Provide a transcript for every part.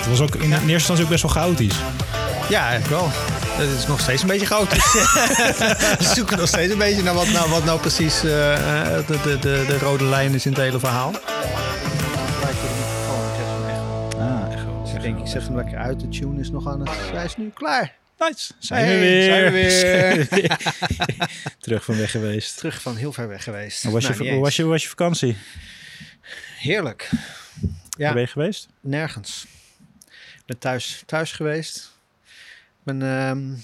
Het was ook in eerste instantie ook best wel chaotisch. Ja, eigenlijk wel. Het is nog steeds een beetje chaotisch. we zoeken nog steeds een beetje naar wat nou, wat nou precies eh, eh, de, de, de, de rode lijn is in het hele verhaal. Ah, echt Dus ik denk, ik zet hem lekker uit. De tune is nog aan het... Hij is nu klaar. Nice. Zijn Hey, we weer. zijn we weer. Zijn we weer. Terug van weg geweest. Terug van heel ver weg geweest. Hoe was, Nou, je, eens. was je, hoe was je vakantie? Heerlijk. Ja. Waar ben je geweest? Nergens. Ben thuis, thuis geweest. Ik ben, ehm,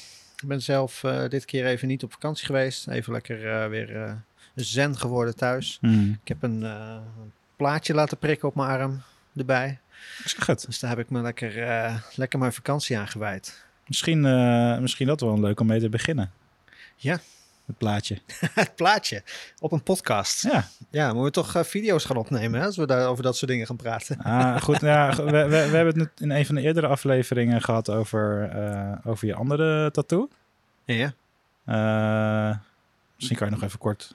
ben zelf eh, dit keer even niet op vakantie geweest. Even lekker eh, weer eh, zen geworden thuis. Hmm. Ik heb een, plaatje laten prikken op mijn arm erbij. Zeg het. Dus daar heb ik me lekker, lekker mijn vakantie aan gewijd. Misschien, misschien dat wel leuk om mee te beginnen. Ja. Het plaatje. Het plaatje op een podcast. Ja. Ja, moeten we toch eh, video's gaan opnemen hè, als we daar over dat soort dingen gaan praten. Ah, goed. Ja, we, we, we hebben het in een van de eerdere afleveringen gehad over, eh, over je andere tattoo. Ja. Eh, misschien kan je nog even kort,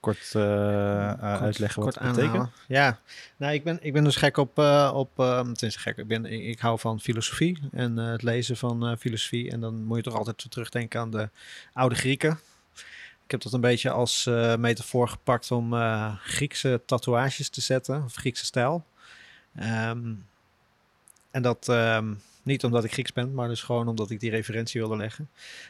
kort, eh, eh, uitleggen wat het betekent. Ja, nou, ik ben, ik ben dus gek op, eh op uh, tenminste gek, ik, ben, ik, ik hou van filosofie en het lezen van filosofie. En dan moet je toch altijd terugdenken aan de oude Grieken. Ik heb dat een beetje als metafoor gepakt om Griekse tatoeages te zetten, of Griekse stijl. Ehm, en dat ehm, niet omdat ik Grieks ben, maar dus gewoon omdat ik die referentie wilde leggen.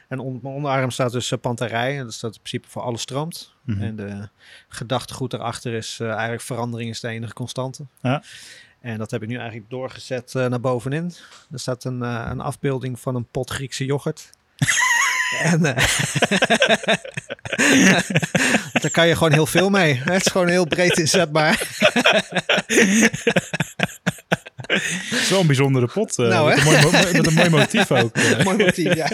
En mijn onderarm staat dus uh, Pantarij. En dat staat in principe voor alles stroomt. Mhm. En de gedachtegoed daarachter is eh, eigenlijk verandering is de enige constante. Ja. En dat heb ik nu eigenlijk doorgezet eh, naar bovenin. Er staat een, eh, een afbeelding van een pot Griekse yoghurt. en eh, daar kan je gewoon heel veel mee. Het is gewoon heel breed inzetbaar. Het is wel een bijzondere pot. eh, Nou, met, een mooi, mo- met een mooi motief ook. eh. Mooi motief, ja.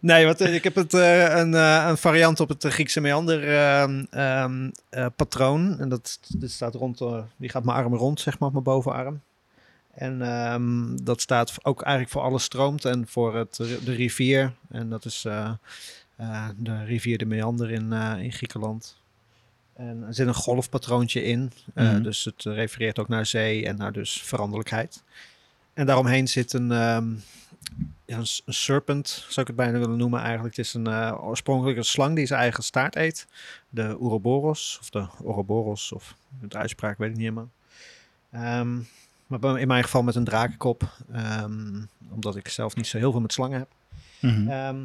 Nee, want eh, ik heb het, een, een variant op het Griekse meander ehm, ehm, eh, patroon. En dat, dat staat rond, die gaat mijn arm rond, zeg maar, op mijn bovenarm. En ehm, dat staat ook eigenlijk voor alles stroomt en voor het, de rivier. En dat is de rivier de Meander in, in Griekenland. En er zit een golfpatroontje in. eh, Mhm. Dus het refereert ook naar zee en naar dus veranderlijkheid. En daaromheen zit een, ehm, ja, een, serpent, zou ik het bijna willen noemen eigenlijk. Het is een uh, oorspronkelijk een slang die zijn eigen staart eet. De Ouroboros, of de Ouroboros, of de uitspraak weet ik niet helemaal. Ehm, maar in mijn geval met een drakenkop, ehm, omdat ik zelf niet zo heel veel met slangen heb. Ehm,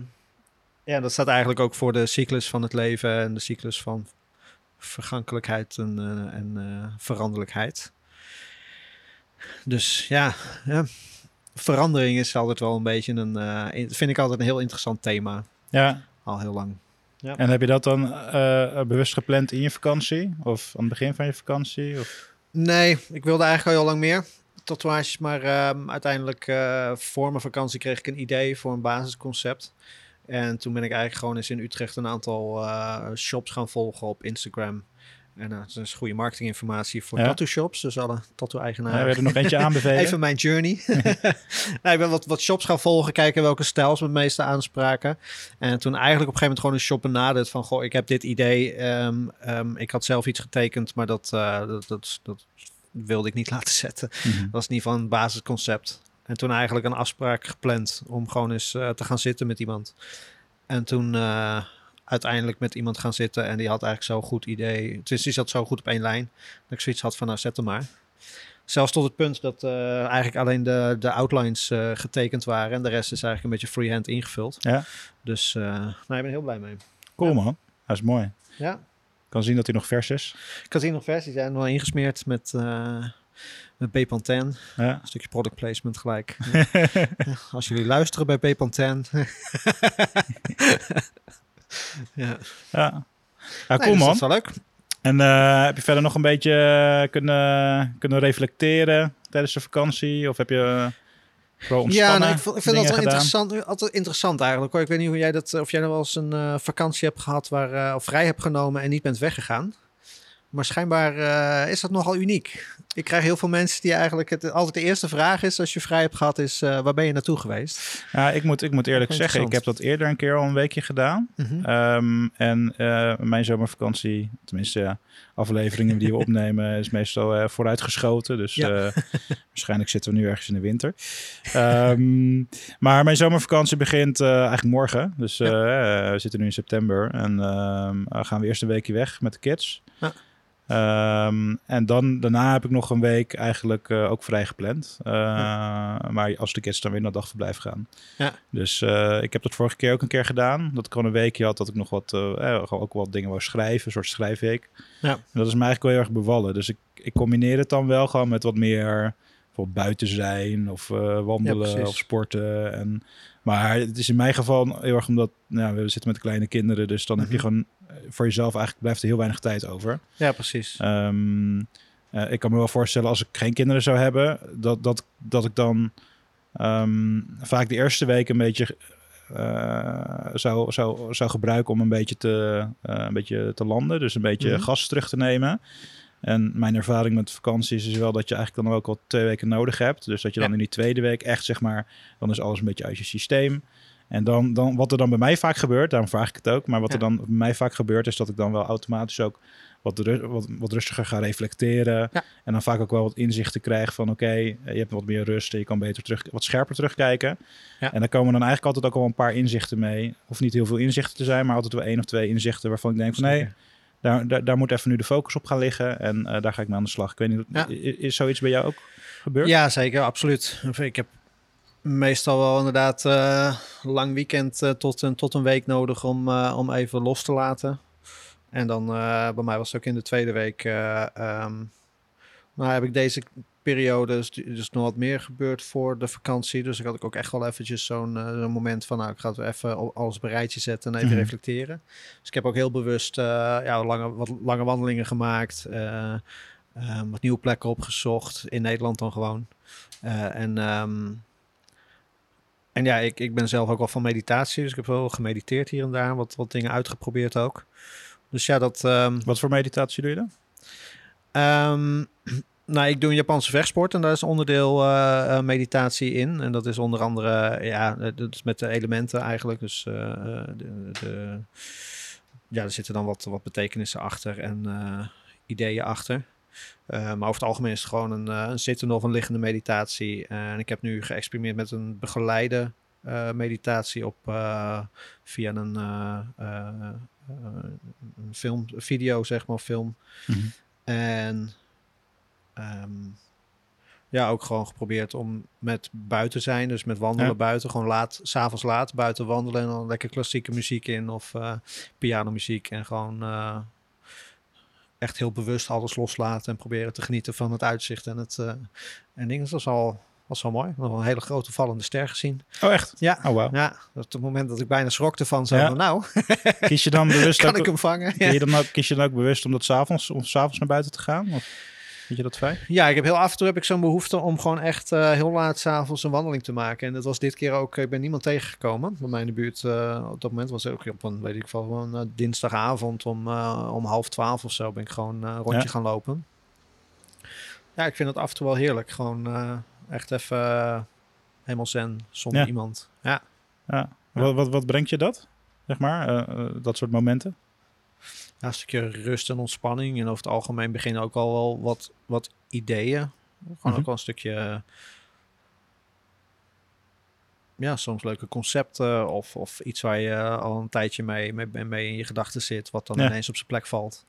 ja, dat staat eigenlijk ook voor de cyclus van het leven en de cyclus van vergankelijkheid en, eh, en eh, veranderlijkheid. Dus ja, ja, verandering is altijd wel een beetje een, eh, in- vind ik altijd een heel interessant thema, Ja, al heel lang. en heb je dat dan eh, bewust gepland in je vakantie? Of aan het begin van je vakantie? Of? Nee, ik wilde eigenlijk al heel lang meer tatoeages, maar ehm, uiteindelijk eh, voor mijn vakantie kreeg ik een idee voor een basisconcept. En toen ben ik eigenlijk gewoon eens in Utrecht een aantal eh, shops gaan volgen op Instagram. En eh, dat is goede marketinginformatie voor Ja. tattoo shops, dus alle Ja, tattoo-eigenaren. we er nog eentje aanbevelen. Even mijn journey. nou, ik ben wat, wat shops gaan volgen, kijken welke stijls me het meeste aanspraken. En toen eigenlijk op een gegeven moment gewoon een shop benaderd van... Goh, ik heb dit idee. ehm, ehm, ik had zelf iets getekend, maar dat, eh, dat, dat, dat wilde ik niet laten zetten. Mhm. Dat was in ieder geval een basisconcept. En toen eigenlijk een afspraak gepland om gewoon eens eh, te gaan zitten met iemand. En toen eh, uiteindelijk met iemand gaan zitten en die had eigenlijk zo'n goed idee. Dus die zat zo goed op één lijn dat ik zoiets had van nou zet hem maar. Zelfs tot het punt dat eh, eigenlijk alleen de, de outlines getekend waren en de rest is eigenlijk een beetje freehand ingevuld. Ja. Dus nou, ik ben heel blij mee. Cool man, dat is mooi. Ja. Ik kan zien dat hij nog vers is. Ik had hier nog versies zijn nog ingesmeerd met, met Bepanthen. Ja. Een stukje product placement gelijk. Als jullie luisteren bij Bepanthen. ja, Ja, ja Nee, cool dus man. Dat is wel leuk. En eh, heb je verder nog een beetje eh, kunnen, kunnen reflecteren tijdens de vakantie? Of heb je... Vooral Ja, ontspannen nou, ik, vond- ik vind dat wel gedaan. interessant, altijd interessant eigenlijk. hoor. Ik weet niet hoe jij dat, of jij nou wel eens een eh, vakantie hebt gehad waar, eh, of vrij hebt genomen en niet bent weggegaan. Maar schijnbaar eh, is dat nogal uniek. Ik krijg heel veel mensen die eigenlijk het altijd de eerste vraag is als je vrij hebt gehad is eh, waar ben je naartoe geweest? Ja, ik moet, ik moet eerlijk zeggen, ik heb dat eerder een keer al een weekje gedaan. Mhm. Ehm, en eh, mijn zomervakantie, tenminste ja, afleveringen die we opnemen, is meestal vooruitgeschoten. Dus Ja. waarschijnlijk zitten we nu ergens in de winter. Ehm, maar mijn zomervakantie begint eigenlijk morgen. Dus we zitten nu in september. En ehm, eh, gaan we eerst een weekje weg met de kids. Ja. Ehm, en dan, daarna heb ik nog een week eigenlijk eh, ook vrij gepland. Eh, Maar als de kids dan weer naar dagverblijf gaan. Ja. Dus eh, ik heb dat vorige keer ook een keer gedaan. Dat ik gewoon een weekje had dat ik nog wat, eh, gewoon ook wat dingen wou schrijven. Een soort schrijfweek. Ja. En dat is me eigenlijk wel heel erg bevallen. Dus ik, ik combineer het dan wel gewoon met wat meer bijvoorbeeld buiten zijn of Ja, wandelen of sporten. En, maar het is in mijn geval heel erg omdat nou, we zitten met kleine kinderen. Dus dan heb je Mhm. gewoon voor jezelf eigenlijk blijft er heel weinig tijd over. Ja, precies. Ehm, eh, ik kan me wel voorstellen als ik geen kinderen zou hebben, dat, dat, dat ik dan ehm, vaak de eerste week een beetje eh, zou, zou, zou gebruiken om een beetje, te, eh, een beetje te landen. Dus een beetje Mhm. gas terug te nemen. En mijn ervaring met vakanties is wel dat je eigenlijk dan ook al twee weken nodig hebt. Dus dat je dan Ja. in die tweede week echt zeg maar, dan is alles een beetje uit je systeem. En dan, dan, wat er dan bij mij vaak gebeurt, daarom vraag ik het ook, maar wat Ja. er dan bij mij vaak gebeurt, is dat ik dan wel automatisch ook wat, ru- wat, wat rustiger ga reflecteren. Ja. En dan vaak ook wel wat inzichten krijg van oké, eh, je hebt wat meer rust en je kan beter terug, wat scherper terugkijken. Ja. En daar komen dan eigenlijk altijd ook al een paar inzichten mee. Of niet heel veel inzichten te zijn, maar altijd wel één of twee inzichten waarvan ik denk van nee, daar, daar, daar moet even nu de focus op gaan liggen. En eh, daar ga ik mee aan de slag. Ik weet niet, Ja. i- is zoiets bij jou ook gebeurd? Ja, zeker, absoluut. Ik heb meestal wel inderdaad eh, lang weekend eh, tot, een, tot een week nodig om, eh, om even los te laten. En dan bij mij was het ook in de tweede week. eh ehm, nou heb ik deze periode dus, dus nog wat meer gebeurd voor de vakantie. Dus ik had ik ook echt wel eventjes zo'n moment van... nou, ik ga het even al- alles op een rijtje zetten en even Mhm. reflecteren. Dus ik heb ook heel bewust ja, lange, wat lange wandelingen gemaakt. eh, eh, wat nieuwe plekken opgezocht. In Nederland dan gewoon. En, ehm, en ja, ik, ik ben zelf ook wel van meditatie. Dus ik heb wel gemediteerd hier en daar. Wat, wat dingen uitgeprobeerd ook. Dus ja, dat... ehm, Wat voor meditatie doe je dan? Ehm, nou, ik doe een Japanse vechtsport en daar is onderdeel eh, eh, meditatie in. En dat is onder andere, ja, dat is met de elementen eigenlijk. Dus eh, de, de, ja, er zitten dan wat, wat betekenissen achter en ideeën achter. Eh, maar over het algemeen is het gewoon een, eh, een zittende of een liggende meditatie. en ik heb nu geëxperimenteerd met een begeleide eh, meditatie op via een, een film, video, zeg maar, film. En ehm, ja, ook gewoon geprobeerd om met buiten zijn, dus met wandelen Ja. buiten, gewoon laat, s'avonds laat buiten wandelen en dan lekker klassieke muziek in of eh pianomuziek en gewoon echt heel bewust alles loslaten en proberen te genieten van het uitzicht en het eh, en dingen. Dat was al was wel mooi. Nog een hele grote vallende ster gezien. Oh, echt? Ja. Oh, wauw. Ja, dat op het moment dat ik bijna schrok ervan, zo Ja. van, nou, Kies je dan bewust kan ook, ik hem vangen? Kies je dan ook, kies je dan ook bewust om dat s'avonds of s'avonds naar buiten te gaan? Of vind je dat fijn? Ja, ik heb heel af en toe heb ik zo'n behoefte om gewoon echt eh, heel laat s'avonds een wandeling te maken. En dat was dit keer ook, ik ben niemand tegengekomen. Bij mij in de buurt, eh, op dat moment was het ook op een, weet ik veel, gewoon eh, dinsdagavond om, eh, om half twaalf of zo ben ik gewoon eh, een rondje Ja. gaan lopen. Ja, ik vind het af en toe wel heerlijk. Gewoon eh, echt even eh, helemaal zen, zonder Ja. iemand. Ja. Ja. Wat, wat, wat brengt je dat? Zeg maar, eh, eh, dat soort momenten? Ja, een stukje rust en ontspanning. En over het algemeen beginnen ook al wel wat, wat ideeën. Gewoon Mhm. ook wel een stukje... Ja, soms leuke concepten of, of iets waar je al een tijdje mee, mee, mee in je gedachten zit, wat dan Ja. ineens op zijn plek valt.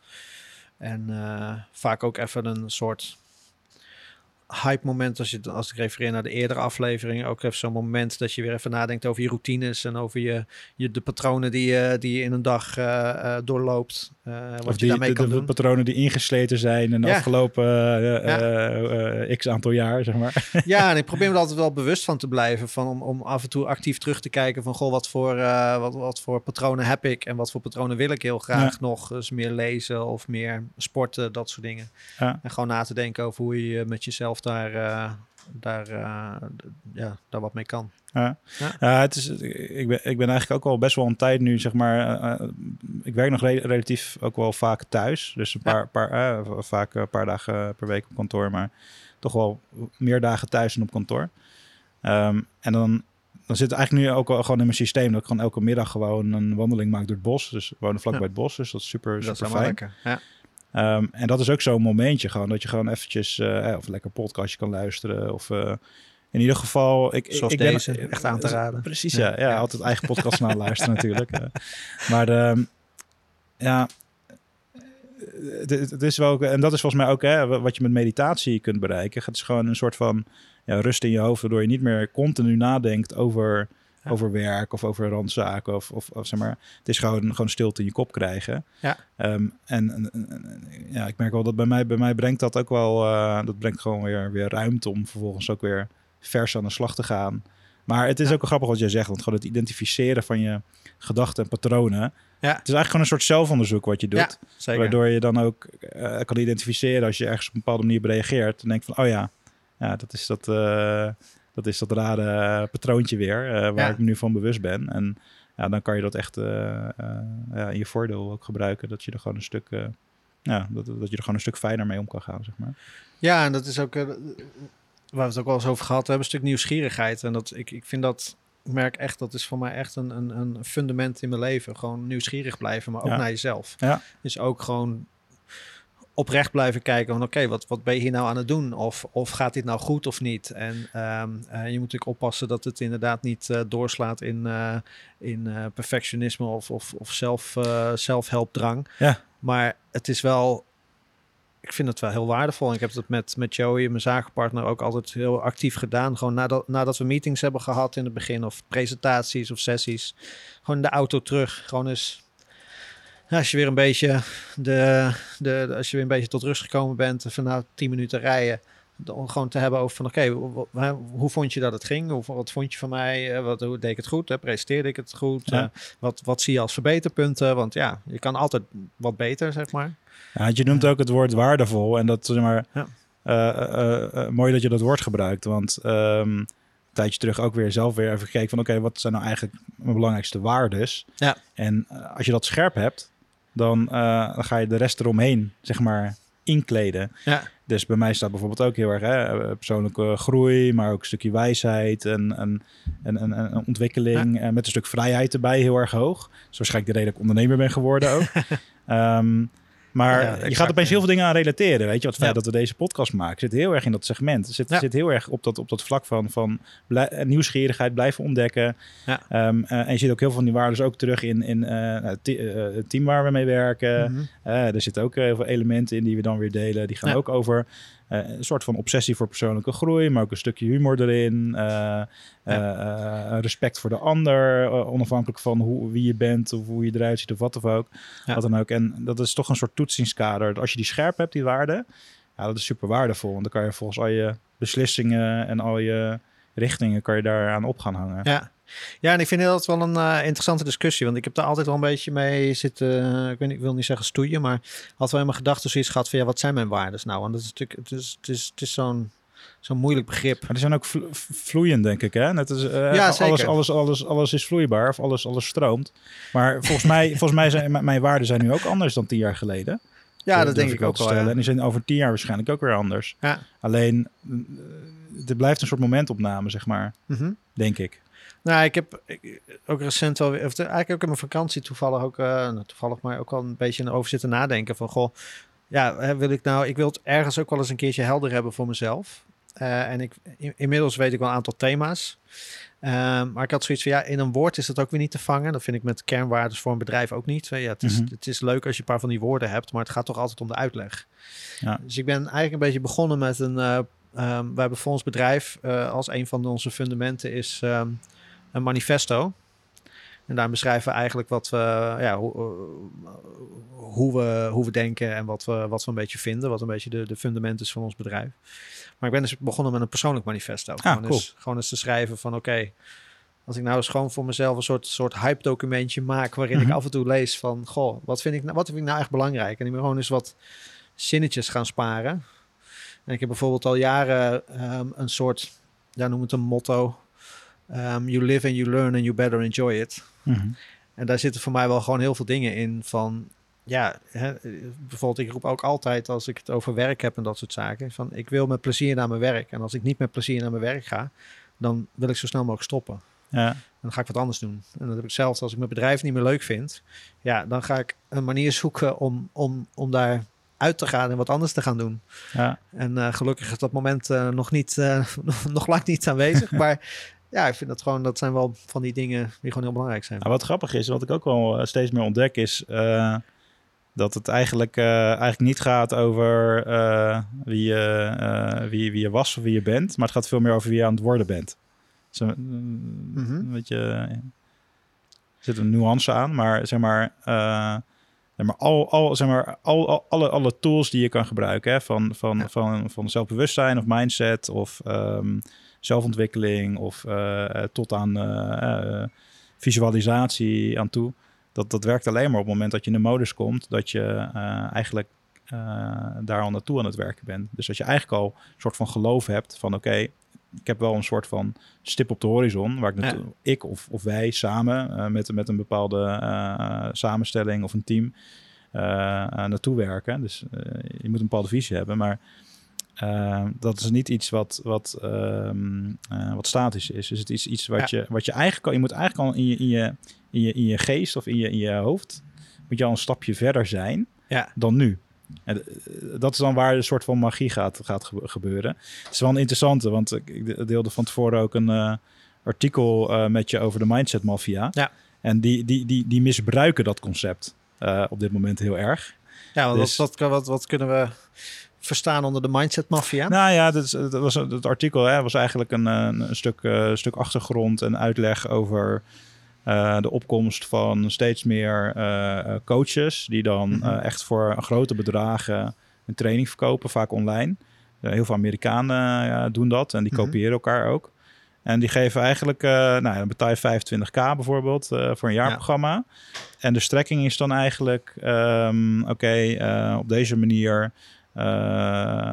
En eh, vaak ook even een soort hype moment, als, je, als ik refereer naar de eerdere afleveringen, ook even zo'n moment dat je weer even nadenkt over je routines en over je, je, de patronen die je, die je in een dag eh, eh, doorloopt, eh, wat of je die, daarmee de, kan de doen. patronen die ingesleten zijn in de Ja. afgelopen eh, Ja. eh, x aantal jaar, zeg maar. Ja, en ik probeer me er altijd wel bewust van te blijven. Van om, om af en toe actief terug te kijken van... Goh, wat voor, wat, wat voor patronen heb ik? En wat voor patronen wil ik heel graag Ja. nog? Dus meer lezen of meer sporten, dat soort dingen. En gewoon na te denken over hoe je met jezelf daar... daar, ja, daar wat mee kan. Ja. Ja. Ja, het is, ik, ben, ik ben eigenlijk ook al best wel een tijd nu, zeg maar. eh, eh, ik werk nog re- relatief ook wel vaak thuis. Dus een Ja. paar, paar, eh, vaak een paar dagen per week op kantoor, maar toch wel meer dagen thuis dan op kantoor. Ehm, en dan, dan zit het eigenlijk nu ook al gewoon in mijn systeem dat ik gewoon elke middag gewoon een wandeling maak door het bos. Dus we wonen vlak Ja. bij het bos, dus dat is super, Dat super helemaal fijn. lekker. Ja. Ehm, en dat is ook zo'n momentje gewoon, dat je gewoon eventjes, of een lekker podcastje kan luisteren. Of in ieder geval... Ik, Zoals ik ben- deze, echt aan te raden. Precies, Ja. ja. altijd eigen podcast naar luisteren natuurlijk. eh. maar ehm, ja, het, het- is wel, ook- en dat is volgens mij ook hè, wat je met meditatie kunt bereiken. Het is gewoon een soort van ja, rust in je hoofd, waardoor je niet meer continu nadenkt over, Ja. over werk of over randzaken. Of, of, of zeg maar, het is gewoon, gewoon stilte in je kop krijgen. Ja. Ehm, en, en- ja, ik merk wel dat bij mij, bij mij brengt dat ook wel, eh, dat brengt gewoon weer, weer ruimte om vervolgens ook weer vers aan de slag te gaan. Maar het is Ja. ook wel grappig wat jij zegt, want gewoon het identificeren van je gedachten en patronen. Ja. Het is eigenlijk gewoon een soort zelfonderzoek wat je doet. Ja. Waardoor je dan ook eh, kan identificeren als je ergens op een bepaalde manier op reageert. En denk van, oh ja, ja dat is dat, eh, dat, is dat rare patroontje weer, eh, waar ik me nu van bewust ben. En ja, dan kan je dat echt ja, in je voordeel ook gebruiken. Dat je er gewoon een stuk, ja, dat, dat je er gewoon een stuk fijner mee om kan gaan, zeg maar. Ja, en dat is ook waar we het ook wel eens over gehad hebben, een stuk nieuwsgierigheid. En dat ik, ik vind dat, ik merk echt, dat is voor mij echt een, een, een fundament in mijn leven. Gewoon nieuwsgierig blijven, maar ook Ja. naar jezelf. Ja. Dus ook gewoon oprecht blijven kijken van oké, wat, wat ben je hier nou aan het doen? Of, of gaat dit nou goed of niet? En ehm, eh, je moet natuurlijk oppassen dat het inderdaad niet eh, doorslaat in, eh, in perfectionisme of, of, of zelf, zelfhelpdrang. Ja. Maar het is wel, ik vind het wel heel waardevol. En ik heb dat met, met Joey, mijn zakenpartner, ook altijd heel actief gedaan. Gewoon nadat, nadat we meetings hebben gehad in het begin, of presentaties of sessies. Gewoon in de auto terug. Gewoon eens. als je weer een beetje de, de, als je weer een beetje tot rust gekomen bent, van nou 10 minuten rijden. Dan gewoon te hebben over van oké, hoe vond je dat het ging? Hoe, wat vond je van mij? Eh, Wat, hoe deed ik het goed? Hè? Presenteerde ik het goed? Ja. Eh, wat, wat zie je als verbeterpunten? Want ja, je kan altijd wat beter, zeg maar. Ja, je noemt ook het woord waardevol. En dat zeg maar. Ja. eh, eh, eh, mooi dat je dat woord gebruikt. Want ehm, een tijdje terug ook weer zelf weer even gekeken van oké, wat zijn nou eigenlijk mijn belangrijkste waardes? Ja. En als je dat scherp hebt, dan, dan ga je de rest eromheen, zeg maar, inkleden. Ja. Dus bij mij staat bijvoorbeeld ook heel erg hè, persoonlijke groei, maar ook een stukje wijsheid en, en, en, en, en ontwikkeling. Met een stuk vrijheid erbij heel erg hoog. Dus waarschijnlijk de reden dat ik ondernemer ben geworden ook. Ehm, maar Ja, je gaat opeens heel veel dingen aan relateren. Weet je, wat feit Ja. dat we deze podcast maken. Zit heel erg in dat segment. Zit, Ja. zit heel erg op dat, op dat vlak van, van blij- eh, nieuwsgierigheid, blijven ontdekken. Ja. Ehm, eh, en je ziet ook heel veel van die waarden ook terug in, in eh, nou, het te- het team waar we mee werken. Mhm. Er zitten ook heel veel elementen in die we dan weer delen. Die gaan ook over een soort van obsessie voor persoonlijke groei, maar ook een stukje humor erin. eh, eh, eh, respect voor de ander, eh, onafhankelijk van hoe, wie je bent of hoe je eruit ziet of wat of ook. Ja. Wat dan ook. En dat is toch een soort toetsingskader. Als je die scherp hebt, die waarden, ja, dat is super waardevol. Want dan kan je volgens al je beslissingen en al je richtingen kan je daaraan op gaan hangen. Ja. ja, en ik vind dat wel een eh, interessante discussie. Want ik heb daar altijd wel een beetje mee zitten. eh, ik, weet niet, ik wil niet zeggen stoeien, maar had wel in mijn gedachten zoiets gehad van ja, wat zijn mijn waardes nou? En dat is natuurlijk, het is, het is, het is zo'n zo'n moeilijk begrip. Maar die zijn ook vlo- vloeiend, denk ik. Hè? Net als, eh, Ja, alles, alles, alles, alles is vloeibaar of alles, alles stroomt. Maar volgens mij, volgens mij zijn mijn waarden zijn nu ook anders dan tien jaar geleden. Ja, dat denk ik ook wel. stellen. En die zijn over tien jaar waarschijnlijk ook weer anders. Ja. Alleen, eh, het blijft een soort momentopname, zeg maar. Mhm. Denk ik. Nou, ik heb ook recent wel weer, of eigenlijk ook in mijn vakantie toevallig ook, eh, nou, toevallig maar ook wel een beetje over zitten nadenken van, goh, ja, hè, wil ik nou, ik wil het ergens ook wel eens een keertje helder hebben voor mezelf. Eh, en ik, in- inmiddels weet ik wel een aantal thema's. Ehm, maar ik had zoiets van, ja, in een woord is dat ook weer niet te vangen. Dat vind ik met kernwaardes voor een bedrijf ook niet. Ja, het, is, Mhm. het is leuk als je een paar van die woorden hebt, maar het gaat toch altijd om de uitleg. Ja. Dus ik ben eigenlijk een beetje begonnen met een, ehm, we hebben voor ons bedrijf eh, als een van onze fundamenten is ehm, een manifesto. En daar beschrijven we eigenlijk wat we, ja, hoe, eh, hoe, we, hoe we denken en wat we, wat we een beetje vinden. Wat een beetje de, de fundament is van ons bedrijf. Maar ik ben dus begonnen met een persoonlijk manifesto. gewoon, cool. eens, gewoon eens te schrijven van oké, als ik nou eens gewoon voor mezelf een soort, soort hype documentje maak... waarin Mhm. ik af en toe lees van, goh, wat vind ik, nou- wat vind ik nou echt belangrijk? En ik ben gewoon eens wat zinnetjes gaan sparen. En ik heb bijvoorbeeld al jaren ehm, een soort, daar noem het een motto. Ehm, you live and you learn and you better enjoy it. Mhm. En daar zitten voor mij wel gewoon heel veel dingen in van... Ja, hè, bijvoorbeeld ik roep ook altijd als ik het over werk heb en dat soort zaken... van ik wil met plezier naar mijn werk. En als ik niet met plezier naar mijn werk ga... dan wil ik zo snel mogelijk stoppen. Ja, En dan ga ik wat anders doen. En dat heb ik zelfs als ik mijn bedrijf niet meer leuk vind. Ja, dan ga ik een manier zoeken om, om, om daar uit te gaan en wat anders te gaan doen. ja. En eh, gelukkig is dat moment eh, nog, niet, eh, nog lang niet aanwezig. maar ja, ik vind dat gewoon, dat zijn wel van die dingen die gewoon heel belangrijk zijn. Nou, wat grappig is, wat ik ook wel eh, steeds meer ontdek, is eh, dat het eigenlijk, eh, eigenlijk niet gaat over eh, wie, je, eh, wie, wie je was of wie je bent, maar het gaat veel meer over wie je aan het worden bent. Zo, mm, een beetje, er zit een nuance aan, maar zeg maar, zeg maar, al, al, zeg maar al, al- alle, alle tools die je kan gebruiken, hè, van, van, Ja. van, van zelfbewustzijn of mindset of ehm, zelfontwikkeling of tot aan visualisatie aan toe. Dat, dat werkt alleen maar op het moment dat je in de modus komt dat je eh, eigenlijk eh, daar al naartoe aan het werken bent. Dus dat je eigenlijk al een soort van geloof hebt van oké, ik heb wel een soort van stip op de horizon waar ik, ik of, of wij samen eh, met, met een bepaalde samenstelling of een team naartoe werken. Dus je moet een bepaalde visie hebben, maar dat is niet iets wat, wat, ehm, eh, wat statisch is. Dus het is iets wat, je, wat je eigenlijk al, je moet eigenlijk al in je, in je, in je, in je geest of in je, in je hoofd, moet je al een stapje verder zijn Ja, dan nu. En eh, dat is dan waar een soort van magie gaat, gaat gebe- gebeuren. Het is wel een interessante, want ik- deelde van tevoren ook een eh, artikel eh, met je over de mindset mafia. Ja. En die, die, die, die misbruiken dat concept op dit moment heel erg. ja Dus- wat, wat, wat, kunnen we verstaan onder de mindset mafia? Nou ja, dat, dat was, het artikel hè, was eigenlijk een, een, stuk, stuk achtergrond en uitleg over eh, de opkomst van steeds meer eh, eh, coaches die dan Mhm. echt voor grote bedragen een training verkopen, vaak online. Heel veel Amerikanen doen dat en die Mhm. kopiëren elkaar ook. En die geven eigenlijk, nou, dan betaal je 25k bijvoorbeeld voor een jaarprogramma. En de strekking is dan eigenlijk, ehm, oké, op deze manier,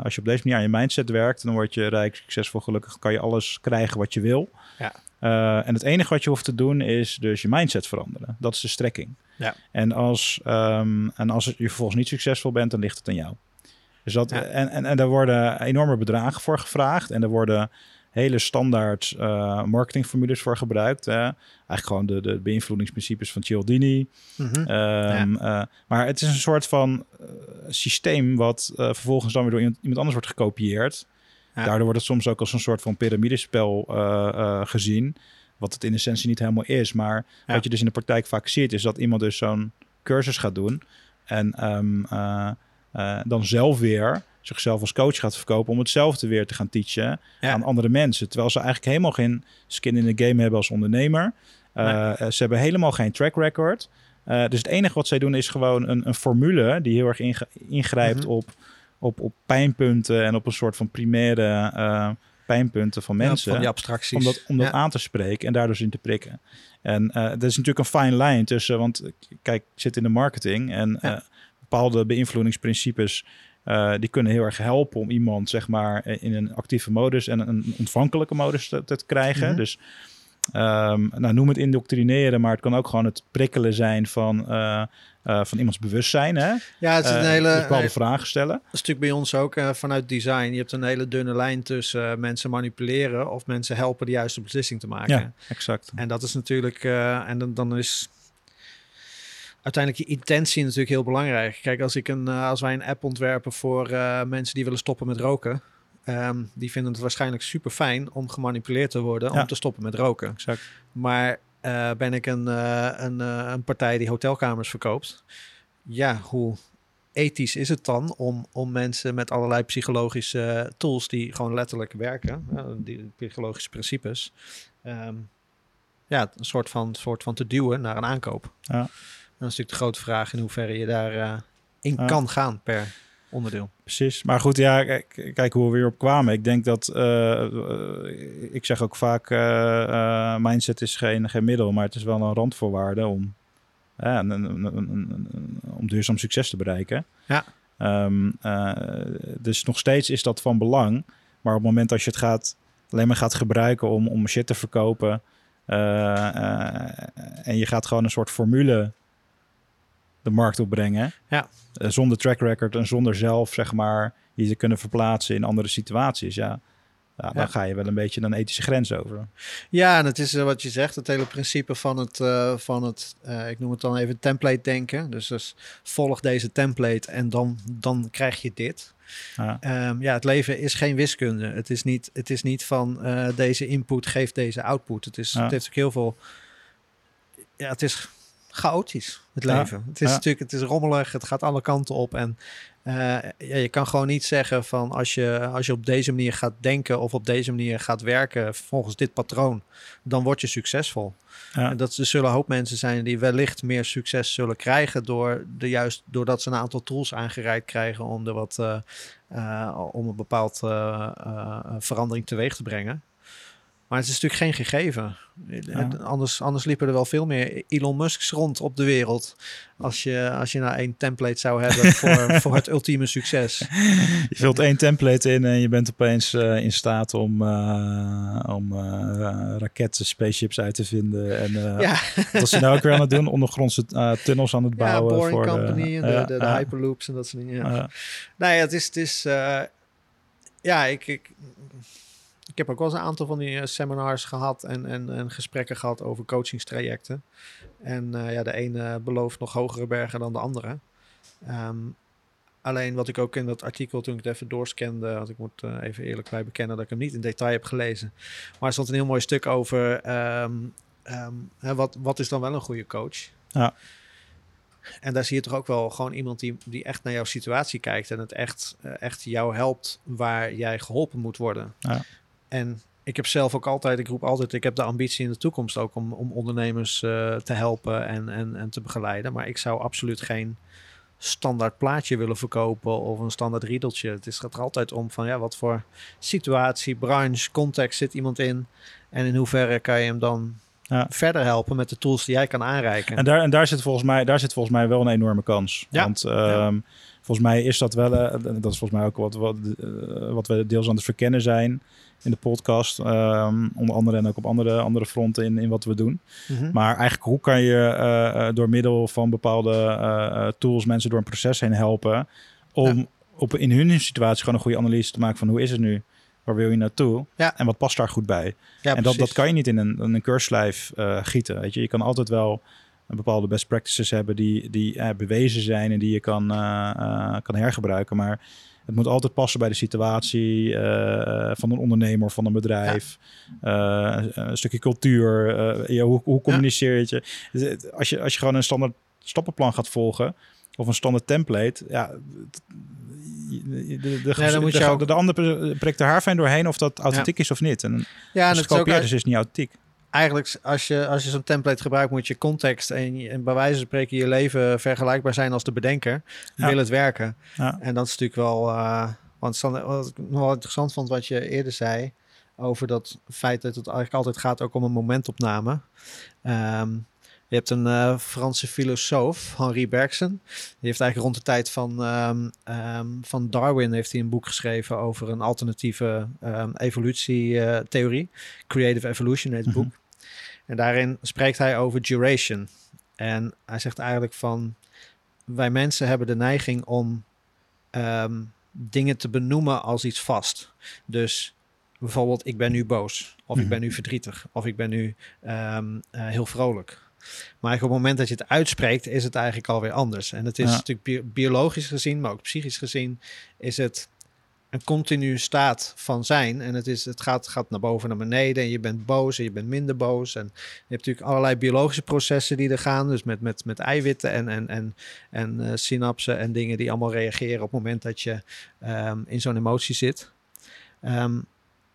als je op deze manier aan je mindset werkt, dan word je rijk, succesvol, gelukkig, kan je alles krijgen wat je wil. Ja. Eh, en het enige wat je hoeft te doen is dus je mindset veranderen. Dat is de strekking. Ja. En, als, ehm, en als je vervolgens niet succesvol bent, dan ligt het aan jou. Dus dat, Ja. en, en, en daar worden enorme bedragen voor gevraagd. En er worden hele standaard eh, marketingformules voor gebruikt. Hè. Eigenlijk gewoon de, de beïnvloedingsprincipes van Cialdini. Mhm. Ehm, eh, maar het is een soort van systeem wat vervolgens dan weer door iemand, iemand anders wordt gekopieerd. Daardoor wordt het soms ook als een soort van piramidespel eh, eh, gezien. Wat het in essentie niet helemaal is. Maar wat je dus in de praktijk vaak ziet, is dat iemand dus zo'n cursus gaat doen. En ehm, eh, dan zelf weer zichzelf als coach gaat verkopen om hetzelfde weer te gaan teachen Ja. aan andere mensen. Terwijl ze eigenlijk helemaal geen skin in de game hebben als ondernemer. Nee. ze hebben helemaal geen track record. Dus het enige wat zij doen is gewoon een, een formule die heel erg ingrijpt Mhm. op, op, op pijnpunten en op een soort van primaire eh, pijnpunten van Ja, mensen. van die abstracties. om dat, om dat Ja. aan te spreken en daardoor in te prikken. En eh er is natuurlijk een fine line tussen, want eh, kijk, ik zit in de marketing en Ja. bepaalde beïnvloedingsprincipes die kunnen heel erg helpen om iemand zeg maar in een actieve modus en een ontvankelijke modus te, te krijgen. Mhm. Dus ehm, nou, noem het indoctrineren, maar het kan ook gewoon het prikkelen zijn van, eh, eh, van iemands bewustzijn. Hè? Ja, het is een Eh, hele... dus bepaalde nee, vragen stellen. een stuk bij ons ook vanuit design. Je hebt een hele dunne lijn tussen mensen manipuleren of mensen helpen de juiste beslissing te maken. Ja, exact. En dat is natuurlijk, en dan, dan is uiteindelijk je intentie natuurlijk heel belangrijk. Kijk, als, ik een, als wij een app ontwerpen voor mensen die willen stoppen met roken, ehm, die vinden het waarschijnlijk super fijn om gemanipuleerd te worden Ja. om te stoppen met roken. exact. Maar eh, ben ik een, eh, een, eh, een partij die hotelkamers verkoopt, ja, hoe ethisch is het dan om, om mensen met allerlei psychologische tools die gewoon letterlijk werken, die psychologische principes, ehm, ja, een soort van, soort van te duwen naar een aankoop. Ja. En dan is natuurlijk de grote vraag in hoeverre je daar in Ja. kan gaan per onderdeel. Precies. Maar goed, ja, kijk, kijk hoe we weer op kwamen. Ik denk dat, eh, eh, ik zeg ook vaak, eh, mindset is geen, geen middel, maar het is wel een randvoorwaarde om, een, een, een, een- een- om duurzaam succes te bereiken. Ja. Ehm, eh, dus nog steeds is dat van belang. Maar op het moment dat je het gaat, alleen maar gaat gebruiken om, om shit te verkopen. en je gaat gewoon een soort formule de markt opbrengen. Ja. eh, zonder track record en zonder zelf, zeg maar, je te kunnen verplaatsen in andere situaties. Ja, ja, dan Ja. ga je wel een beetje een ethische grens over. Ja, en het is eh, wat je zegt, het hele principe van het, eh, van het ik noem het dan even template denken. Dus, dus volg deze template en dan, dan krijg je dit. Ja. Ehm, ja, het leven is geen wiskunde. Het is niet, het is niet van deze input geeft deze output. Het, is, Ja. het heeft ook heel veel. Ja, het is chaotisch, het Ja. leven. Het is Ja. natuurlijk, het is rommelig, het gaat alle kanten op. En eh, ja, je kan gewoon niet zeggen van als je, als je op deze manier gaat denken of op deze manier gaat werken volgens dit patroon, dan word je succesvol. En dat er zullen een hoop mensen zijn die wellicht meer succes zullen krijgen door de juist doordat ze een aantal tools aangereikt krijgen om er wat eh, eh, om een bepaald verandering teweeg te brengen. Maar het is natuurlijk geen gegeven. Anders, anders liepen er wel veel meer Elon Musks rond op de wereld. Als je, als je nou één template zou hebben voor, voor het ultieme succes. Je vult één template in en je bent opeens eh, in staat om, eh, om eh, raketten, spaceships uit te vinden. En ja, wat ze nou ook weer aan het doen, ondergrondse tunnels aan het ja, bouwen. Boring voor Company en de, ja, de, de ja, Hyperloops en dat soort dingen. Ja. ja. Nou ja, het is... Het is ja, ik, ik heb ook wel eens een aantal van die eh, seminars gehad en, en, en gesprekken gehad over coachingstrajecten. En eh, ja, de ene belooft nog hogere bergen dan de andere. Ehm, alleen wat ik ook in dat artikel, toen ik het even doorscande, want ik moet eh, even eerlijk bij bekennen dat ik hem niet in detail heb gelezen. Maar er stond een heel mooi stuk over ehm, ehm, hè, wat, wat is dan wel een goede coach? Ja. En daar zie je toch ook wel gewoon iemand die, die echt naar jouw situatie kijkt en het echt, echt jou helpt waar jij geholpen moet worden. Ja. En ik heb zelf ook altijd, ik roep altijd, ik heb de ambitie in de toekomst ook om, om ondernemers eh, te helpen en, en, en te begeleiden. Maar ik zou absoluut geen standaard plaatje willen verkopen of een standaard riedeltje. Het is, gaat er altijd om van ja, wat voor situatie, branche, context zit iemand in. En in hoeverre kan je hem dan Ja. verder helpen met de tools die jij kan aanreiken. En daar, en daar zit volgens mij, daar zit volgens mij wel een enorme kans. Ja. Want ehm, volgens mij is dat wel, eh, dat is volgens mij ook wat, wat, eh, wat we deels aan het verkennen zijn in de podcast. ehm, onder andere en ook op andere, andere fronten in, in wat we doen. Mhm. Maar eigenlijk, hoe kan je eh, door middel van bepaalde tools mensen door een proces heen helpen om op, in hun situatie gewoon een goede analyse te maken van hoe is het nu? Waar wil je naartoe? Ja. En wat past daar goed bij? ja, en dat, dat kan je niet in een, in een keurslijf gieten. Weet je? je kan altijd wel bepaalde best practices hebben die, die eh, bewezen zijn en die je kan, eh, eh, kan hergebruiken. Maar het moet altijd passen bij de situatie van een ondernemer van een bedrijf. Een stukje cultuur. ja, hoe, hoe communiceer je het je? Dus Als je? Als je gewoon een standaard stappenplan gaat volgen of een standaard template, ja, de, de, de, Nee, dan moet de, je de, ook- de ander prikt de haarfijn doorheen of dat authentiek is of niet. En ja, en als het het ook gekopieerd is, niet authentiek. Eigenlijk als je, als je zo'n template gebruikt, moet je context en, en bij wijze van spreken je leven vergelijkbaar zijn als de bedenker. Ja. Wil het werken? Ja. En dat is natuurlijk wel, eh, want wat ik nog wel interessant vond wat je eerder zei over dat feit dat het eigenlijk altijd gaat ook om een momentopname. Ehm, je hebt een eh, Franse filosoof, Henri Bergson. Die heeft eigenlijk rond de tijd van, ehm, ehm, van Darwin heeft hij een boek geschreven over een alternatieve ehm evolutietheorie. Creative Evolution heet het Mhm. boek. En daarin spreekt hij over duration. En hij zegt eigenlijk van wij mensen hebben de neiging om dingen te benoemen als iets vast. Dus bijvoorbeeld, ik ben nu boos, of ik Mhm. ben nu verdrietig, of ik ben nu eh, heel vrolijk. Maar op het moment dat je het uitspreekt, is het eigenlijk alweer anders. En het is Ja. natuurlijk bi- biologisch gezien, maar ook psychisch gezien, is het een continue staat van zijn. En het, is, het gaat, gaat naar boven en naar beneden. En je bent boos en je bent minder boos. En je hebt natuurlijk allerlei biologische processen die er gaan. Dus met, met, met eiwitten en, en, en, en eh, synapsen en dingen die allemaal reageren op het moment dat je ehm, in zo'n emotie zit. Ehm,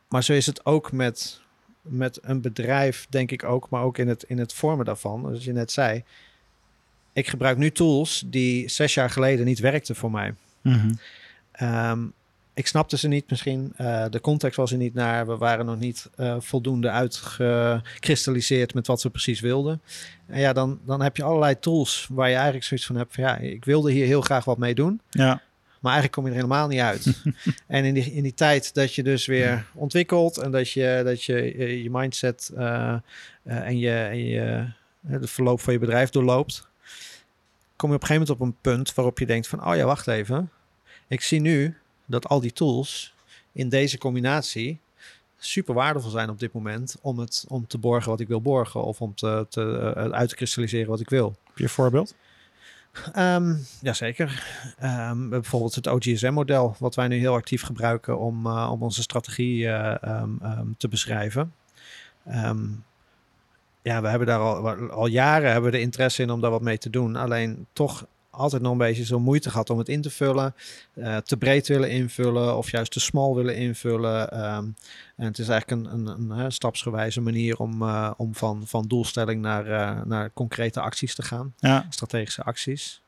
maar zo is het ook met, met een bedrijf, denk ik ook, maar ook in het, in het vormen daarvan. Zoals je net zei. Ik gebruik nu tools die zes jaar geleden niet werkten voor mij. Mhm. Ehm, ik snapte ze niet misschien. Eh, de context was er niet naar. We waren nog niet eh, voldoende uitgekristalliseerd met wat we precies wilden. En ja, dan, dan heb je allerlei tools waar je eigenlijk zoiets van hebt van ja, ik wilde hier heel graag wat mee doen. Ja, Maar eigenlijk kom je er helemaal niet uit. en in die, in die tijd dat je dus weer ontwikkelt en dat je dat je, je, je mindset eh, eh, en je, en je eh, de verloop van je bedrijf doorloopt, kom je op een gegeven moment op een punt waarop je denkt van, oh ja, wacht even. Ik zie nu dat al die tools in deze combinatie super waardevol zijn op dit moment om, het, om te borgen wat ik wil borgen of om te, te, eh, uit te kristalliseren wat ik wil. Heb je een voorbeeld? Um, jazeker. Um, bijvoorbeeld het OGSM-model, wat wij nu heel actief gebruiken om, uh, om onze strategie uh, um, te beschrijven. ja, we hebben daar al, al jaren hebben we de interesse in om daar wat mee te doen. Alleen toch altijd nog een beetje zo moeite gehad om het in te vullen. Uh, te breed willen invullen of juist te smal willen invullen. Um, en het is eigenlijk een, een, een, een stapsgewijze manier om, uh, om van, van doelstelling naar, uh, naar concrete acties te gaan. Ja. Strategische acties.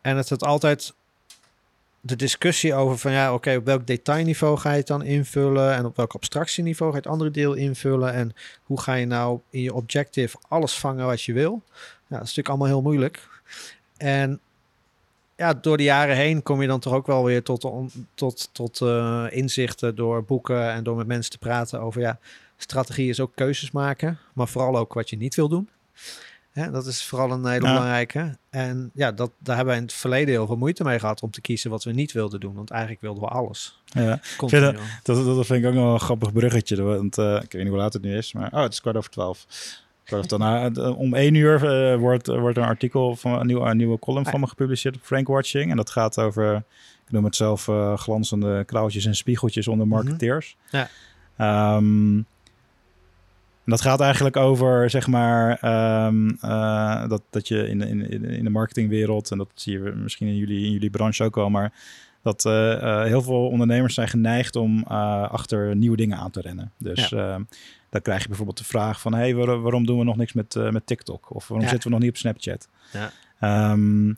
En het het altijd de discussie over van ja, oké, okay, op welk detailniveau ga je het dan invullen en op welk abstractieniveau ga je het andere deel invullen en hoe ga je nou in je objective alles vangen wat je wil. Ja, dat is natuurlijk allemaal heel moeilijk. En ja, door de jaren heen kom je dan toch ook wel weer tot, tot, tot uh, inzichten door boeken en door met mensen te praten over ja, strategie is ook keuzes maken, maar vooral ook wat je niet wil doen. Hè, dat is vooral een hele ja. belangrijke. En ja, dat, daar hebben we in het verleden heel veel moeite mee gehad om te kiezen wat we niet wilden doen. Want eigenlijk wilden we alles. Ja, vind dat, dat, vind ik ook nog een grappig bruggetje. Want uh, ik weet niet hoe laat het nu is, maar oh, het is kwart over twaalf. Dan, om één uur uh, wordt, wordt een artikel van een, nieuw, een nieuwe column van me gepubliceerd op Frank Watching. En dat gaat over, ik noem het zelf, uh, glanzende kraaltjes en spiegeltjes onder marketeers. Mm -hmm. ja. um, dat gaat eigenlijk over, zeg maar, um, uh, dat, dat je in, in, in de marketingwereld, en dat zie je misschien in jullie, in jullie branche ook wel, maar dat uh, uh, heel veel ondernemers zijn geneigd om achter nieuwe dingen aan te rennen. Dus ja. Ehm, dan krijg je bijvoorbeeld de vraag van... hey, waar, waarom doen we nog niks met, uh, met TikTok? Of waarom ja. zitten we nog niet op Snapchat? Ja. Um,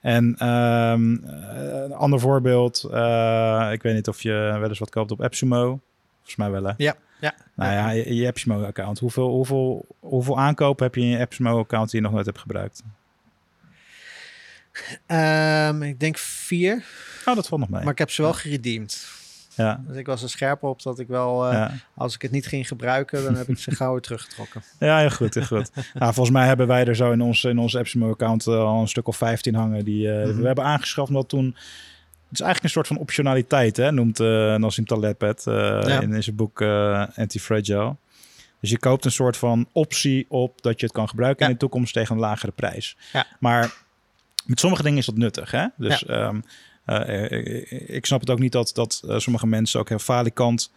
en um, een ander voorbeeld... Uh, ik weet niet of je wel eens wat koopt op AppSumo. Volgens mij wel, hè? Ja. Ja. Nou ja, je, je AppSumo-account. Hoeveel, hoeveel, hoeveel aankopen heb je in je AppSumo-account die je nog nooit hebt gebruikt? Um, ik denk vier. Oh, dat valt nog mee. Maar ik heb ze wel geredeemd. Ja. Dus ik was er scherp op dat ik wel, uh, ja. als ik het niet ging gebruiken, dan heb ik ze gauw weer teruggetrokken. Ja, heel goed, heel goed. nou, volgens mij hebben wij er zo in ons, in onze AppSumo-account uh, al een stuk of 15 hangen die mm -hmm. we hebben aangeschaft. Omdat toen, het is eigenlijk een soort van optionaliteit, hè, noemt Nassim Taleb het ja. in, in zijn boek Anti-Fragile. Dus je koopt een soort van optie op dat je het kan gebruiken in de toekomst tegen een lagere prijs. Maar met sommige dingen is dat nuttig, hè? Dus... Um, uh, ik snap het ook niet dat, dat sommige mensen ook heel falikant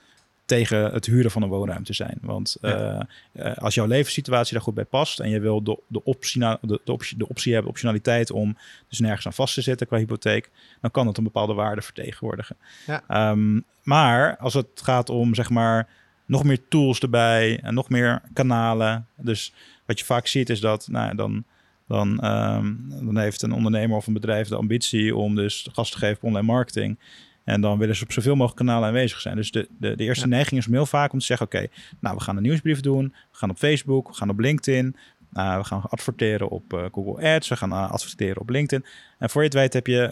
tegen het huren van een woonruimte zijn. Want ja. uh, als jouw levenssituatie daar goed bij past en je wil de, de, optie, de, de, optie, de optie hebben, optionaliteit om dus nergens aan vast te zitten qua hypotheek, dan kan het een bepaalde waarde vertegenwoordigen. Ja. Um, maar als het gaat om zeg maar nog meer tools erbij en nog meer kanalen, dus wat je vaak ziet is dat nou, dan dan, um, dan heeft een ondernemer of een bedrijf de ambitie om dus gas te geven op online marketing. En dan willen ze op zoveel mogelijk kanalen aanwezig zijn. Dus de, de, de eerste ja. neiging is om heel vaak om te zeggen: Oké, okay, nou, we gaan een nieuwsbrief doen. We gaan op Facebook, we gaan op LinkedIn. Uh, we gaan adverteren op uh, Google Ads. We gaan uh, adverteren op LinkedIn. En voor je het weet heb je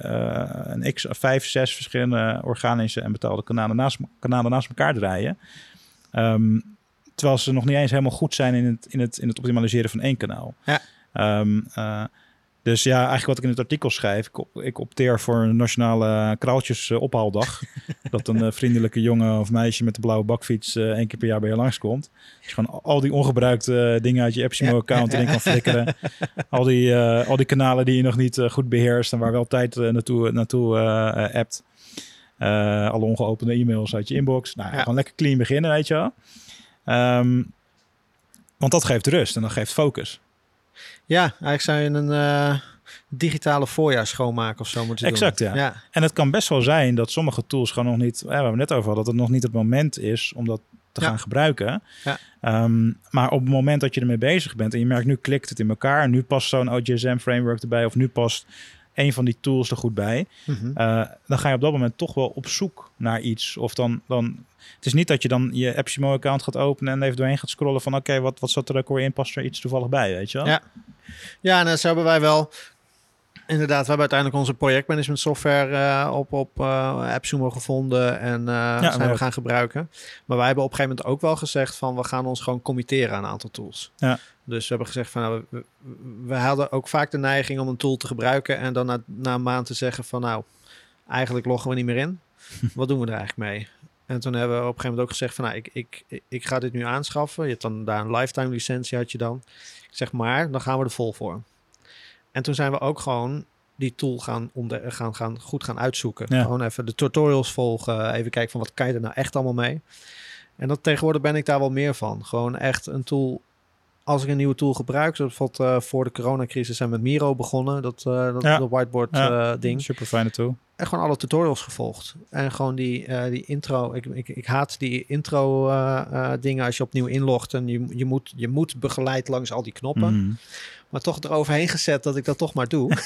een x, vijf, zes verschillende organische en betaalde kanalen naast, kanalen naast elkaar draaien. Um, terwijl ze nog niet eens helemaal goed zijn in het, in het, in het optimaliseren van één kanaal. Ja. Um, uh, dus ja, eigenlijk wat ik in het artikel schrijf, ik, op, ik opteer voor een nationale kraaltjes uh, ophaaldag. dat een uh, vriendelijke jongen of meisje met de blauwe bakfiets uh, één keer per jaar bij je langskomt. Dus je gewoon al die ongebruikte dingen uit je AppSimo-account ja. erin kan flikkeren. al, die, al die kanalen die je nog niet goed beheerst en waar wel tijd naartoe, naartoe appt. alle ongeopende e-mails uit je inbox. Nou, ja. gewoon lekker clean beginnen, weet je wel. Um, want dat geeft rust en dat geeft focus. Ja, eigenlijk zou je een uh, digitale voorjaar schoonmaken of zo moeten exact, doen. Exact, ja. En het kan best wel zijn dat sommige tools gewoon nog niet... Ja, we hebben net over dat het nog niet het moment is om dat te ja. gaan gebruiken. Ja. Um, maar op het moment dat je ermee bezig bent en je merkt nu klikt het in elkaar, nu past zo'n OGSM framework erbij of nu past een van die tools er goed bij, mm -hmm. uh, dan ga je op dat moment toch wel op zoek naar iets. Of dan, dan het is niet dat je dan je AppSimo-account gaat openen en even doorheen gaat scrollen van oké, okay, wat, wat zat er ook weer in? Past er iets toevallig bij, weet je wel? Ja, ja en zo hebben wij wel inderdaad. We hebben uiteindelijk onze projectmanagement software eh, op, op uh, AppSumo gevonden en uh, zijn we gaan gebruiken. Maar wij hebben op een gegeven moment ook wel gezegd van we gaan ons gewoon committeren aan een aantal tools. Ja. Dus we hebben gezegd van nou, we, we, hadden ook vaak de neiging om een tool te gebruiken en dan na, na een maand te zeggen van nou, eigenlijk loggen we niet meer in. Wat doen we er eigenlijk mee? En toen hebben we op een gegeven moment ook gezegd van nou, ik, ik, ik ga dit nu aanschaffen. Je hebt dan daar een lifetime licentie had je dan. Zeg maar, dan gaan we er vol voor. En toen zijn we ook gewoon die tool gaan, gaan, gaan goed gaan uitzoeken. Gewoon even de tutorials volgen. Even kijken van wat kan je er nou echt allemaal mee. En dat tegenwoordig ben ik daar wel meer van. Gewoon echt een tool. Als ik een nieuwe tool gebruik, zoals bijvoorbeeld uh, voor de coronacrisis zijn we met Miro begonnen, dat, uh, dat, dat whiteboard ja. uh, ding. Super fijne tool. En gewoon alle tutorials gevolgd. En gewoon die, die intro. Ik, ik, ik haat die intro dingen als je opnieuw inlogt en je, je, moet, je moet begeleid langs al die knoppen. Mm maar toch eroverheen gezet dat ik dat toch maar doe.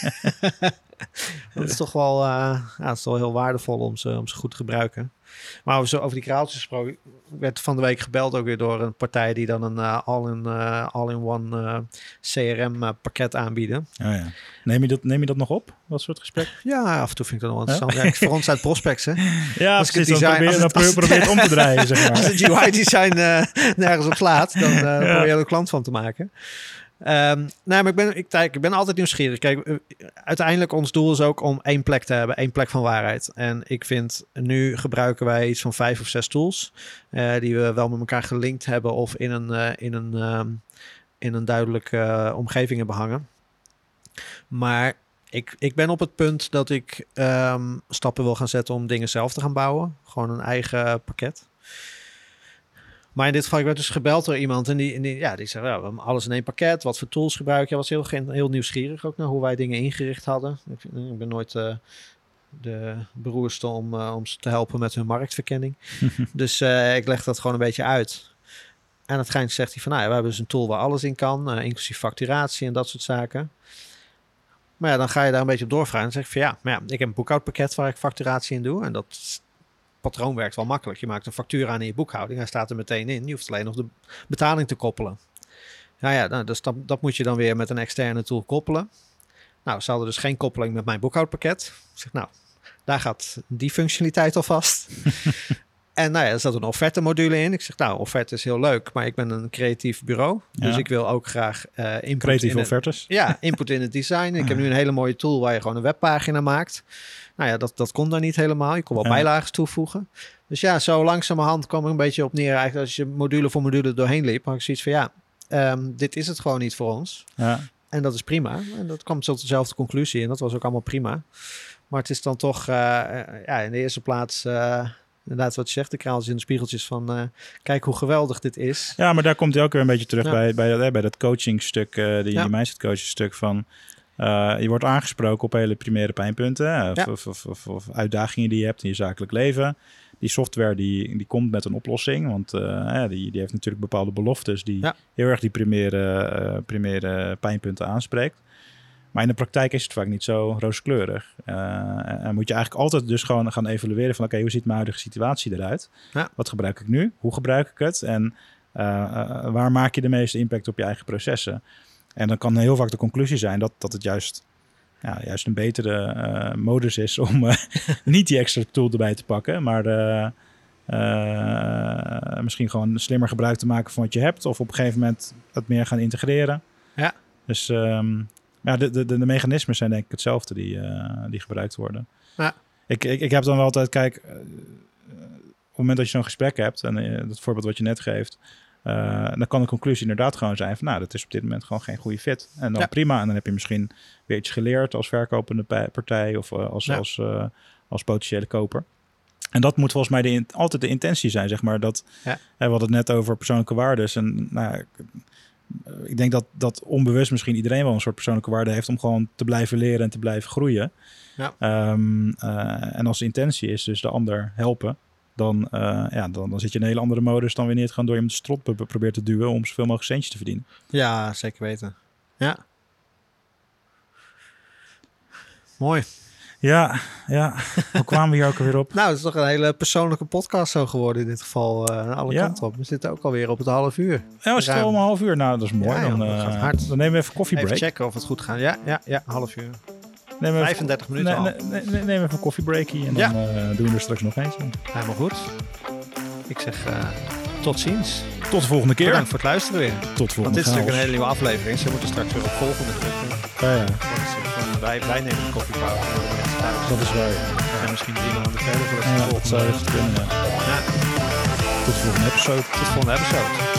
dat is toch wel, ja, het is wel heel waardevol om ze, om ze goed te gebruiken. Maar over, over die kraaltjes gesproken, werd van de week gebeld ook weer door een partij die dan een uh, all-in, uh, all-in-one CRM-pakket aanbieden. Oh ja. neem, je dat, neem je dat nog op, dat soort gesprek? Ja, af en toe vind ik dat wel interessant. Ja, voor ons uit prospects, hè? Ja, als ik het design, probeer, om te draaien, zeg maar. Als het UI-design nergens op slaat, dan probeer je er een klant van te maken. Um, nee, maar ik ben, ik, ik ben altijd nieuwsgierig. Kijk, eh, uiteindelijk ons doel is ook om één plek te hebben, één plek van waarheid. En ik vind, nu gebruiken wij iets van vijf of zes tools, uh, die we wel met elkaar gelinkt hebben of in een, uh, in een, um, in een duidelijke omgeving hebben hangen. Maar ik, ik ben op het punt dat ik um, stappen wil gaan zetten om dingen zelf te gaan bouwen. Gewoon een eigen pakket. Maar in dit geval, ik werd dus gebeld door iemand en die, en die, ja, die zei, ja, we hebben alles in één pakket. Wat voor tools gebruik je? was heel, heel nieuwsgierig ook naar hoe wij dingen ingericht hadden. Ik, ik ben nooit uh, de beroerste om, uh, om ze te helpen met hun marktverkenning. dus uh, ik leg dat gewoon een beetje uit. En het schijnt zegt hij van, nou ja, we hebben dus een tool waar alles in kan, inclusief facturatie en dat soort zaken. Maar ja, dan ga je daar een beetje op doorvragen. En zeg ik van ja, maar ja, ik heb een boekhoudpakket waar ik facturatie in doe. En dat patroon werkt wel makkelijk. Je maakt een factuur aan in je boekhouding. Hij staat er meteen in. Je hoeft alleen nog de betaling te koppelen. Nou ja, nou, dus dat, dat moet je dan weer met een externe tool koppelen. Nou, ze hadden dus geen koppeling met mijn boekhoudpakket. Ik zeg, nou, daar gaat die functionaliteit al vast. en nou ja, er zat een offerte module in. Ik zeg, nou, offerte is heel leuk, maar ik ben een creatief bureau. Dus ik wil ook graag uh, input Creatieve in offertes? ja, input in het design. Ik heb nu een hele mooie tool waar je gewoon een webpagina maakt. Nou ja, dat, dat kon daar niet helemaal. Je kon wel bijlagen toevoegen. Dus ja, zo langzamerhand kwam ik een beetje op neer. Eigenlijk als je module voor module doorheen liep, had ik zoiets van ja, um, dit is het gewoon niet voor ons. Ja. En dat is prima. En dat kwam tot dezelfde conclusie. En dat was ook allemaal prima. Maar het is dan toch uh, ja, in de eerste plaats... Uh, inderdaad wat je zegt, de kraaltjes en de spiegeltjes van uh, kijk hoe geweldig dit is. Ja, maar daar komt hij ook weer een beetje terug bij, bij, dat, bij dat coachingstuk, uh, die, ja. die mindset coaching stuk van uh, je wordt aangesproken op hele primaire pijnpunten of, of, of, of, uitdagingen die je hebt in je zakelijk leven. Die software die, die komt met een oplossing, want uh, die, die heeft natuurlijk bepaalde beloftes die heel erg die primaire, uh, primaire pijnpunten aanspreekt. Maar in de praktijk is het vaak niet zo rooskleurig. en moet je eigenlijk altijd dus gewoon gaan evalueren van oké, hoe ziet mijn huidige situatie eruit? Ja. Wat gebruik ik nu? Hoe gebruik ik het? En waar maak je de meeste impact op je eigen processen? En dan kan heel vaak de conclusie zijn dat, dat het juist, ja, juist een betere uh, modus is om uh, niet die extra tool erbij te pakken, maar uh, misschien gewoon slimmer gebruik te maken van wat je hebt. Of op een gegeven moment het meer gaan integreren. Ja. Dus um, ja, de, de, de, de, mechanismen zijn denk ik hetzelfde die, die gebruikt worden. Ja. Ik, ik, ik heb dan wel altijd, kijk, op het moment dat je zo'n gesprek hebt, en dat voorbeeld wat je net geeft, uh, dan kan de conclusie inderdaad gewoon zijn van nou, dat is op dit moment gewoon geen goede fit. En dan prima. En dan heb je misschien weer iets geleerd als verkopende partij of uh, als, als, uh, als potentiële koper. En dat moet volgens mij de, altijd de intentie zijn, zeg maar. Dat, ja. we hadden het net over persoonlijke waarden. En nou, ik denk dat, dat onbewust misschien iedereen wel een soort persoonlijke waarde heeft om gewoon te blijven leren en te blijven groeien. Ja. Um, en als de intentie is dus de ander helpen, dan, uh, ja, dan, dan zit je in een hele andere modus dan wanneer het gewoon door je met de strot probeert te duwen om zoveel mogelijk centjes te verdienen. Ja, zeker weten. Ja. Mooi. Ja, ja. Hoe kwamen we hier ook alweer op? nou, het is toch een hele persoonlijke podcast zo geworden in dit geval. Uh, alle ja. kanten op. We zitten ook alweer op het half uur. Ja, we zitten al een half uur. Nou, dat is mooi. Ja, dan, uh, dan nemen we even koffiebreak. Even checken of het goed gaat. Ja, ja, ja, half uur. Neem even, 35 minuten al. nee, nee, nee, neem even een koffiebreakie en dan eh, doen we er straks nog eentje. Helemaal goed. Ik zeg eh, tot ziens. Tot de volgende keer. Bedankt voor het luisteren weer. Tot de volgende Want dit is natuurlijk een hele nieuwe aflevering. Ze moeten straks weer op volgende drukken. Ja, ja, van, wij, wij nemen een koffiepauze. dat is waar. ja. En misschien drie maanden verder voor het Ja, dat volgende. zou echt kunnen. ja. Ja, Tot de volgende episode. tot de volgende episode.